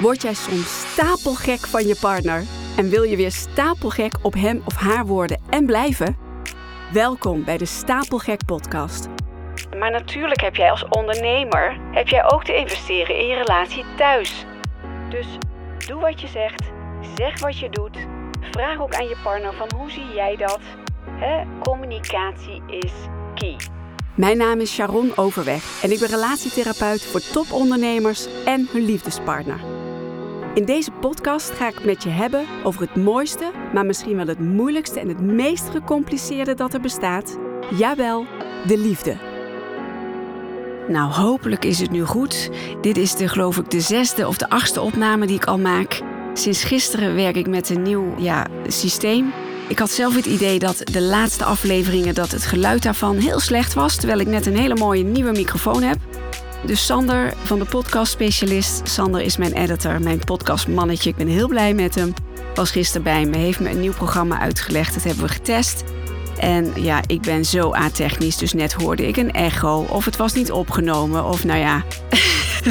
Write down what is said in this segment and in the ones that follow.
Word jij soms stapelgek van je partner en wil je weer stapelgek op hem of haar worden en blijven? Welkom bij de Stapelgek podcast. Maar natuurlijk heb jij als ondernemer heb jij ook te investeren in je relatie thuis. Dus doe wat je zegt, zeg wat je doet. Vraag ook aan je partner van hoe zie jij dat? Hè? Communicatie is key. Mijn naam is Sharon Overweg en ik ben relatietherapeut voor topondernemers en hun liefdespartner. In deze podcast ga ik het met je hebben over het mooiste, maar misschien wel het moeilijkste en het meest gecompliceerde dat er bestaat. Jawel, de liefde. Nou, hopelijk is het nu goed. Dit is de, geloof ik, de zesde of de achtste opname die ik al maak. Sinds gisteren werk ik met een nieuw ja, systeem. Ik had zelf het idee dat de laatste afleveringen dat het geluid daarvan heel slecht was, terwijl ik net een hele mooie nieuwe microfoon heb. Dus Sander van de podcast specialist. Sander is mijn editor, mijn podcastmannetje. Ik ben heel blij met hem. Was gisteren bij me, heeft me een nieuw programma uitgelegd. Dat hebben we getest. En ja, ik ben zo atechnisch, dus net hoorde ik een echo. Of het was niet opgenomen, of nou ja.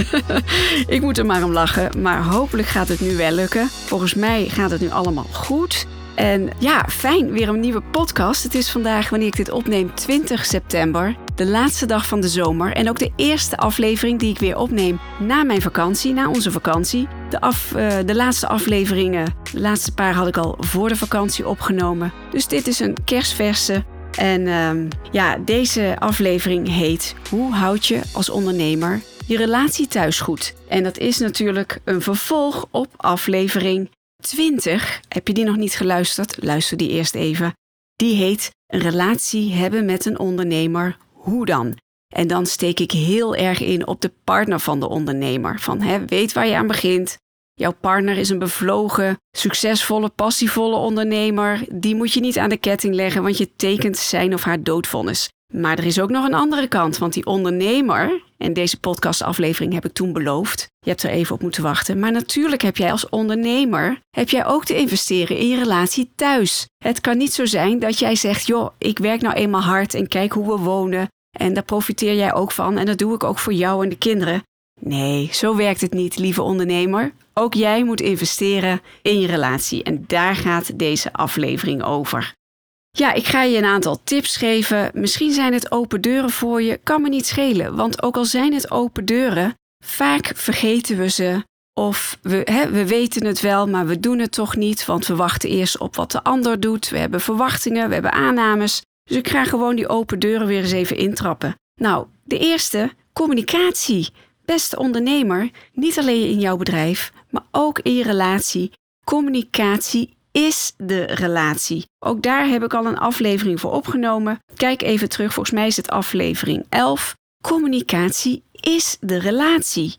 ik moet er maar om lachen. Maar hopelijk gaat het nu wel lukken. Volgens mij gaat het nu allemaal goed. En ja, fijn, weer een nieuwe podcast. Het is vandaag, wanneer ik dit opneem, 20 september. De laatste dag van de zomer. En ook de eerste aflevering die ik weer opneem na mijn vakantie, na onze vakantie. De, af, uh, de laatste afleveringen, de laatste paar had ik al voor de vakantie opgenomen. Dus dit is een kerstverse. En uh, ja, deze aflevering heet Hoe houd je als ondernemer je relatie thuis goed? En dat is natuurlijk een vervolg op aflevering 20, heb je die nog niet geluisterd? Luister die eerst even. Die heet Een relatie hebben met een ondernemer. Hoe dan? En dan steek ik heel erg in op de partner van de ondernemer. Van hè, weet waar je aan begint. Jouw partner is een bevlogen, succesvolle, passievolle ondernemer. Die moet je niet aan de ketting leggen, want je tekent zijn of haar doodvonnis. Maar er is ook nog een andere kant, want die ondernemer, en deze podcastaflevering heb ik toen beloofd, je hebt er even op moeten wachten, maar natuurlijk heb jij als ondernemer, heb jij ook te investeren in je relatie thuis. Het kan niet zo zijn dat jij zegt, joh, ik werk nou eenmaal hard en kijk hoe we wonen en daar profiteer jij ook van en dat doe ik ook voor jou en de kinderen. Nee, zo werkt het niet, lieve ondernemer. Ook jij moet investeren in je relatie en daar gaat deze aflevering over. Ja, ik ga je een aantal tips geven. Misschien zijn het open deuren voor je. Kan me niet schelen, want ook al zijn het open deuren, vaak vergeten we ze. Of we, hè, we weten het wel, maar we doen het toch niet, want we wachten eerst op wat de ander doet. We hebben verwachtingen, we hebben aannames. Dus ik ga gewoon die open deuren weer eens even intrappen. Nou, de eerste, communicatie. Beste ondernemer, niet alleen in jouw bedrijf, maar ook in je relatie. Communicatie is de relatie. Ook daar heb ik al een aflevering voor opgenomen. Kijk even terug, volgens mij is het aflevering 11. Communicatie is de relatie.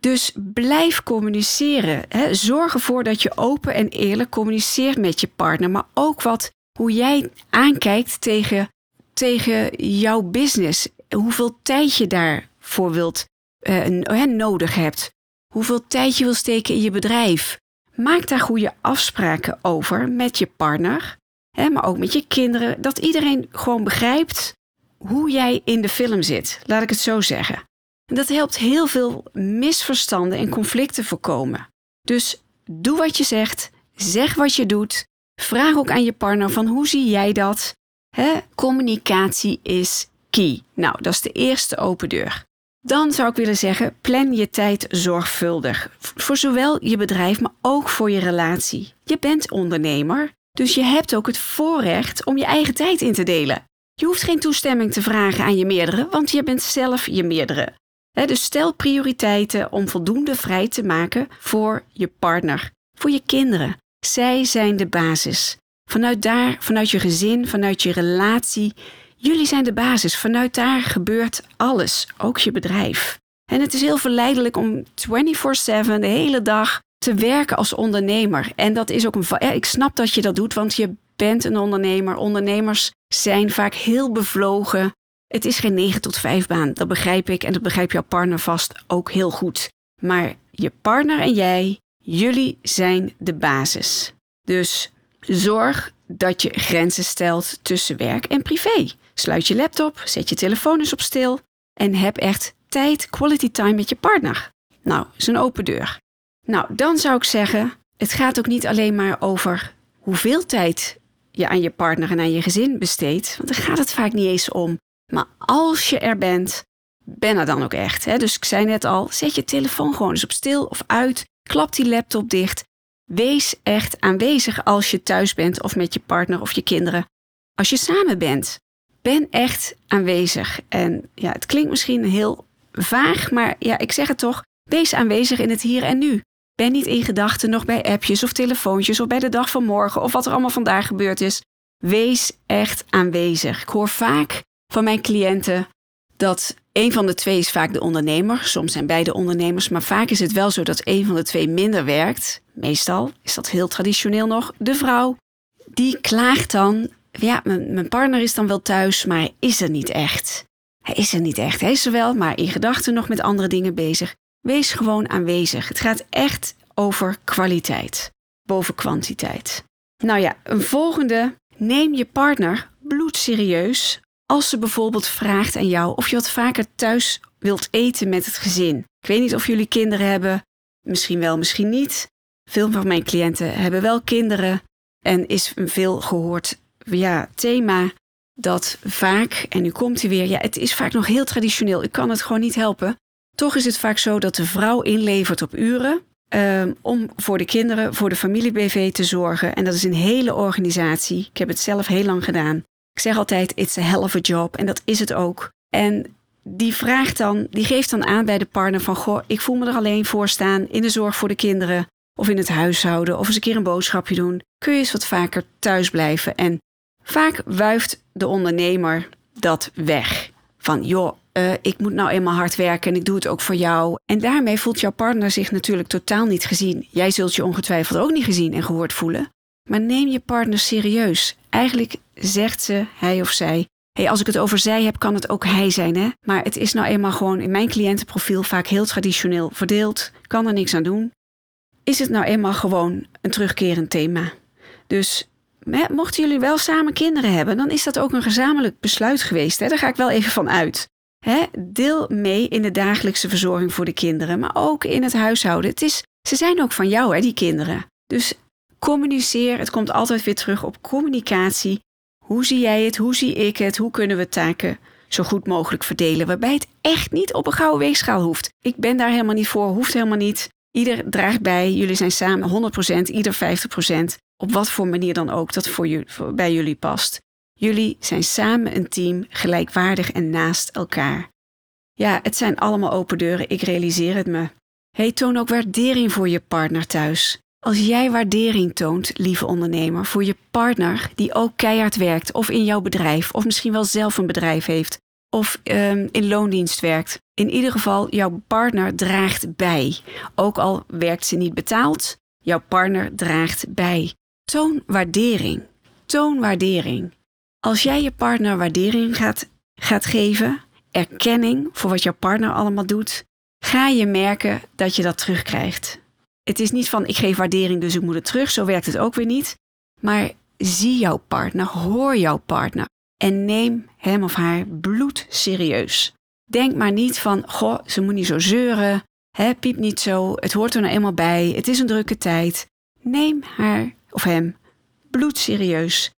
Dus blijf communiceren. Hè. Zorg ervoor dat je open en eerlijk communiceert met je partner, maar ook wat hoe jij aankijkt tegen, tegen jouw business. Hoeveel tijd je daarvoor wilt, uh, nodig hebt. Hoeveel tijd je wil steken in je bedrijf. Maak daar goede afspraken over met je partner, hè, maar ook met je kinderen. Dat iedereen gewoon begrijpt hoe jij in de film zit, laat ik het zo zeggen. En dat helpt heel veel misverstanden en conflicten voorkomen. Dus doe wat je zegt, zeg wat je doet. Vraag ook aan je partner van hoe zie jij dat? Hè? Communicatie is key. Nou, dat is de eerste open deur. Dan zou ik willen zeggen, plan je tijd zorgvuldig. Voor zowel je bedrijf, maar ook voor je relatie. Je bent ondernemer, dus je hebt ook het voorrecht om je eigen tijd in te delen. Je hoeft geen toestemming te vragen aan je meerdere, want je bent zelf je meerdere. dus stel prioriteiten om voldoende vrij te maken voor je partner, voor je kinderen. Zij zijn de basis. Vanuit daar, vanuit je gezin, vanuit je relatie, Jullie zijn de basis. Vanuit daar gebeurt alles, ook je bedrijf. En het is heel verleidelijk om 24/7 de hele dag te werken als ondernemer. En dat is ook een. Ik snap dat je dat doet, want je bent een ondernemer. Ondernemers zijn vaak heel bevlogen. Het is geen 9 tot 5 baan, dat begrijp ik en dat begrijpt jouw partner vast ook heel goed. Maar je partner en jij, jullie zijn de basis. Dus zorg dat je grenzen stelt tussen werk en privé. Sluit je laptop, zet je telefoon eens op stil en heb echt tijd, quality time met je partner. Nou, is een open deur. Nou, dan zou ik zeggen, het gaat ook niet alleen maar over hoeveel tijd je aan je partner en aan je gezin besteedt, want daar gaat het vaak niet eens om. Maar als je er bent, ben er dan ook echt. Hè? Dus ik zei net al, zet je telefoon gewoon eens op stil of uit, klap die laptop dicht. Wees echt aanwezig als je thuis bent of met je partner of je kinderen. Als je samen bent, ben echt aanwezig. En ja, het klinkt misschien heel vaag, maar ja, ik zeg het toch. Wees aanwezig in het hier en nu. Ben niet in gedachten nog bij appjes of telefoontjes of bij de dag van morgen of wat er allemaal vandaag gebeurd is. Wees echt aanwezig. Ik hoor vaak van mijn cliënten dat een van de twee is vaak de ondernemer. Soms zijn beide ondernemers, maar vaak is het wel zo dat een van de twee minder werkt. Meestal is dat heel traditioneel nog de vrouw. Die klaagt dan, ja, mijn partner is dan wel thuis, maar hij is er niet echt. Hij is er niet echt. Hij is er wel, maar in gedachten nog met andere dingen bezig. Wees gewoon aanwezig. Het gaat echt over kwaliteit boven kwantiteit. Nou ja, een volgende. Neem je partner bloedserieus als ze bijvoorbeeld vraagt aan jou of je wat vaker thuis wilt eten met het gezin. Ik weet niet of jullie kinderen hebben, misschien wel, misschien niet. Veel van mijn cliënten hebben wel kinderen en is een veel gehoord ja, thema dat vaak, en nu komt hij weer, ja, het is vaak nog heel traditioneel, ik kan het gewoon niet helpen. Toch is het vaak zo dat de vrouw inlevert op uren um, om voor de kinderen, voor de familie-BV te zorgen. En dat is een hele organisatie. Ik heb het zelf heel lang gedaan. Ik zeg altijd, it's a hell of a job. En dat is het ook. En die vraagt dan, die geeft dan aan bij de partner van, goh, ik voel me er alleen voor staan in de zorg voor de kinderen of in het huishouden of eens een keer een boodschapje doen. Kun je eens wat vaker thuis blijven? En vaak wuift de ondernemer dat weg. Van, joh, uh, ik moet nou eenmaal hard werken en ik doe het ook voor jou. En daarmee voelt jouw partner zich natuurlijk totaal niet gezien. Jij zult je ongetwijfeld ook niet gezien en gehoord voelen. Maar neem je partner serieus. Eigenlijk zegt ze, hij of zij, hey, als ik het over zij heb, kan het ook hij zijn. Hè? Maar het is nou eenmaal gewoon in mijn cliëntenprofiel vaak heel traditioneel verdeeld. Kan er niks aan doen. Is het nou eenmaal gewoon een terugkerend thema. Dus mochten jullie wel samen kinderen hebben, dan is dat ook een gezamenlijk besluit geweest. Hè? Daar ga ik wel even van uit. Hè? Deel mee in de dagelijkse verzorging voor de kinderen, maar ook in het huishouden. Het is, ze zijn ook van jou, hè, die kinderen. Dus communiceer. Het komt altijd weer terug op communicatie. Hoe zie jij het? Hoe zie ik het? Hoe kunnen we taken zo goed mogelijk verdelen? Waarbij het echt niet op een gouden weegschaal hoeft. Ik ben daar helemaal niet voor, hoeft helemaal niet. Ieder draagt bij. Jullie zijn samen 100%, ieder 50%. Op wat voor manier dan ook dat voor, bij jullie past. Jullie zijn samen een team, gelijkwaardig en naast elkaar. Ja, het zijn allemaal open deuren, ik realiseer het me. Hey, toon ook waardering voor je partner thuis. Als jij waardering toont, lieve ondernemer, voor je partner die ook keihard werkt, of in jouw bedrijf, of misschien wel zelf een bedrijf heeft, of um, in loondienst werkt. In ieder geval, jouw partner draagt bij. Ook al werkt ze niet betaald, jouw partner draagt bij. Toon waardering. Toon waardering. Als jij je partner waardering gaat, gaat geven, erkenning voor wat jouw partner allemaal doet, ga je merken dat je dat terugkrijgt. Het is niet van ik geef waardering, dus ik moet het terug. Zo werkt het ook weer niet. Maar zie jouw partner, hoor jouw partner en neem hem of haar bloed serieus. Denk maar niet van, goh, ze moet niet zo zeuren, hè, piep niet zo, het hoort er nou eenmaal bij, het is een drukke tijd. Neem haar of hem bloed serieus.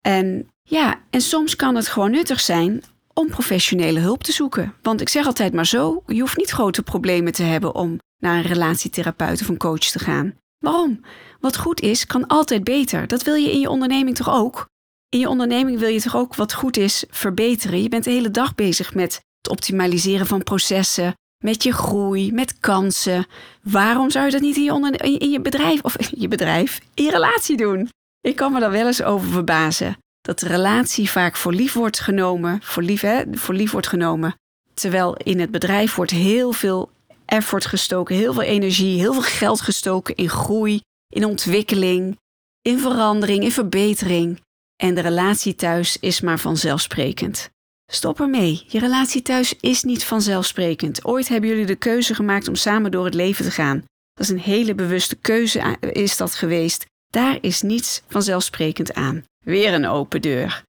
En ja, en soms kan het gewoon nuttig zijn om professionele hulp te zoeken. Want ik zeg altijd maar zo: je hoeft niet grote problemen te hebben om naar een relatietherapeut of een coach te gaan. Waarom? Wat goed is, kan altijd beter. Dat wil je in je onderneming toch ook? In je onderneming wil je toch ook wat goed is verbeteren? Je bent de hele dag bezig met het optimaliseren van processen, met je groei, met kansen. Waarom zou je dat niet in je, in je bedrijf of in je bedrijf, in relatie doen? Ik kan me daar wel eens over verbazen dat de relatie vaak voor lief wordt genomen, voor lief, hè, voor lief wordt genomen. Terwijl in het bedrijf wordt heel veel effort gestoken, heel veel energie, heel veel geld gestoken in groei, in ontwikkeling, in verandering, in verbetering. En de relatie thuis is maar vanzelfsprekend. Stop ermee. Je relatie thuis is niet vanzelfsprekend. Ooit hebben jullie de keuze gemaakt om samen door het leven te gaan. Dat is een hele bewuste keuze is dat geweest. Daar is niets vanzelfsprekend aan. Weer een open deur.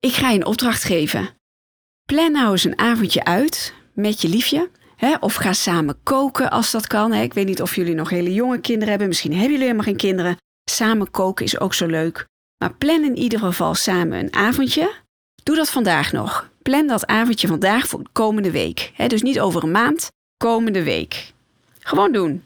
Ik ga je een opdracht geven. Plan nou eens een avondje uit met je liefje of ga samen koken als dat kan. Ik weet niet of jullie nog hele jonge kinderen hebben. Misschien hebben jullie helemaal geen kinderen. Samen koken is ook zo leuk. Maar plan in ieder geval samen een avondje. Doe dat vandaag nog. Plan dat avondje vandaag voor de komende week. dus niet over een maand, komende week. Gewoon doen.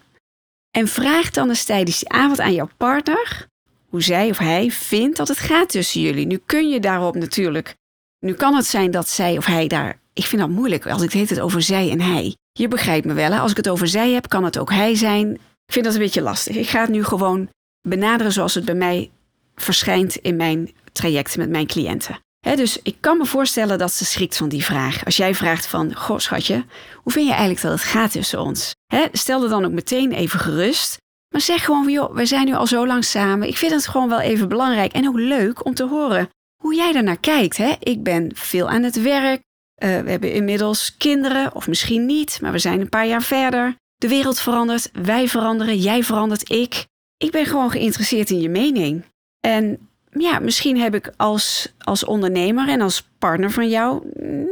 En vraag dan eens tijdens die avond aan jouw partner hoe zij of hij vindt dat het gaat tussen jullie. Nu kun je daarop natuurlijk. Nu kan het zijn dat zij of hij daar. Ik vind dat moeilijk als ik het over zij en hij. Je begrijpt me wel. Hè? Als ik het over zij heb, kan het ook hij zijn. Ik vind dat een beetje lastig. Ik ga het nu gewoon benaderen zoals het bij mij verschijnt in mijn trajecten met mijn cliënten. dus ik kan me voorstellen dat ze schrikt van die vraag. Als jij vraagt van, goh schatje, hoe vind je eigenlijk dat het gaat tussen ons? stel er dan ook meteen even gerust. Maar zeg gewoon, joh, we zijn nu al zo lang samen. Ik vind het gewoon wel even belangrijk en ook leuk om te horen hoe jij daarnaar kijkt. Ik ben veel aan het werk. Uh, we hebben inmiddels kinderen, of misschien niet, maar we zijn een paar jaar verder. De wereld verandert, wij veranderen, jij verandert, ik. Ik ben gewoon geïnteresseerd in je mening. En ja, misschien heb ik als, als ondernemer en als partner van jou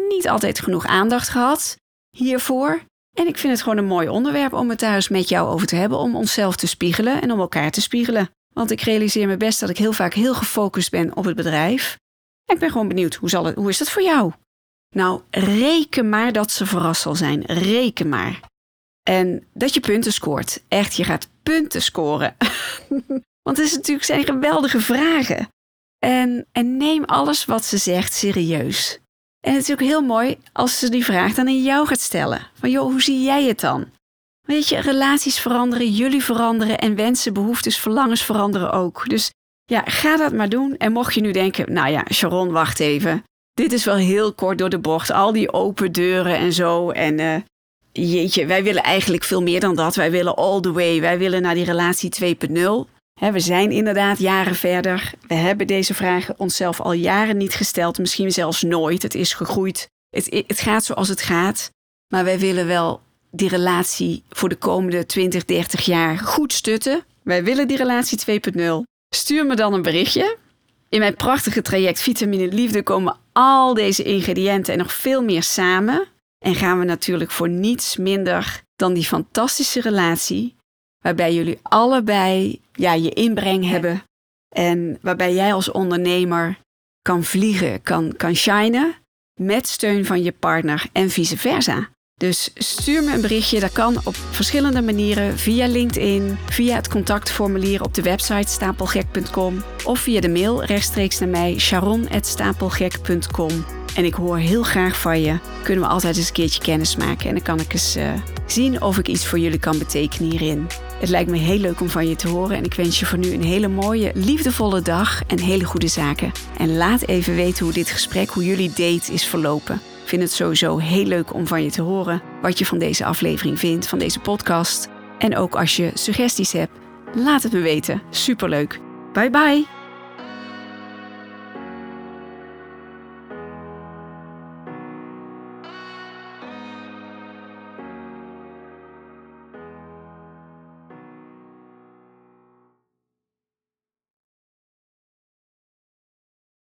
niet altijd genoeg aandacht gehad hiervoor. En ik vind het gewoon een mooi onderwerp om het eens met jou over te hebben, om onszelf te spiegelen en om elkaar te spiegelen. Want ik realiseer me best dat ik heel vaak heel gefocust ben op het bedrijf. En ik ben gewoon benieuwd, hoe, zal het, hoe is dat voor jou? Nou, reken maar dat ze verrast zal zijn. Reken maar. En dat je punten scoort. Echt, je gaat punten scoren. Want het is natuurlijk zijn geweldige vragen. En, en neem alles wat ze zegt serieus. En het is ook heel mooi als ze die vraag dan aan jou gaat stellen. Van joh, hoe zie jij het dan? Weet je, relaties veranderen, jullie veranderen en wensen, behoeftes, verlangens veranderen ook. Dus ja, ga dat maar doen. En mocht je nu denken, nou ja, Sharon, wacht even. Dit is wel heel kort door de bocht. Al die open deuren en zo. En uh, jeetje, wij willen eigenlijk veel meer dan dat. Wij willen all the way. Wij willen naar die relatie 2.0 we zijn inderdaad jaren verder. We hebben deze vragen onszelf al jaren niet gesteld, misschien zelfs nooit. Het is gegroeid. Het, het gaat zoals het gaat. Maar wij willen wel die relatie voor de komende 20, 30 jaar goed stutten. Wij willen die relatie 2.0. Stuur me dan een berichtje. In mijn prachtige traject Vitamine Liefde komen al deze ingrediënten en nog veel meer samen. En gaan we natuurlijk voor niets minder dan die fantastische relatie waarbij jullie allebei ja, je inbreng hebben. En waarbij jij als ondernemer kan vliegen, kan, kan shinen met steun van je partner en vice versa. Dus stuur me een berichtje. Dat kan op verschillende manieren. Via LinkedIn, via het contactformulier op de website stapelgek.com of via de mail rechtstreeks naar mij sharon.stapelgek.com. En ik hoor heel graag van je. Kunnen we altijd eens een keertje kennis maken en dan kan ik eens uh, zien of ik iets voor jullie kan betekenen hierin. Het lijkt me heel leuk om van je te horen en ik wens je voor nu een hele mooie, liefdevolle dag en hele goede zaken. En laat even weten hoe dit gesprek, hoe jullie date is verlopen. Ik vind het sowieso heel leuk om van je te horen wat je van deze aflevering vindt, van deze podcast. En ook als je suggesties hebt, laat het me weten. Superleuk. Bye bye.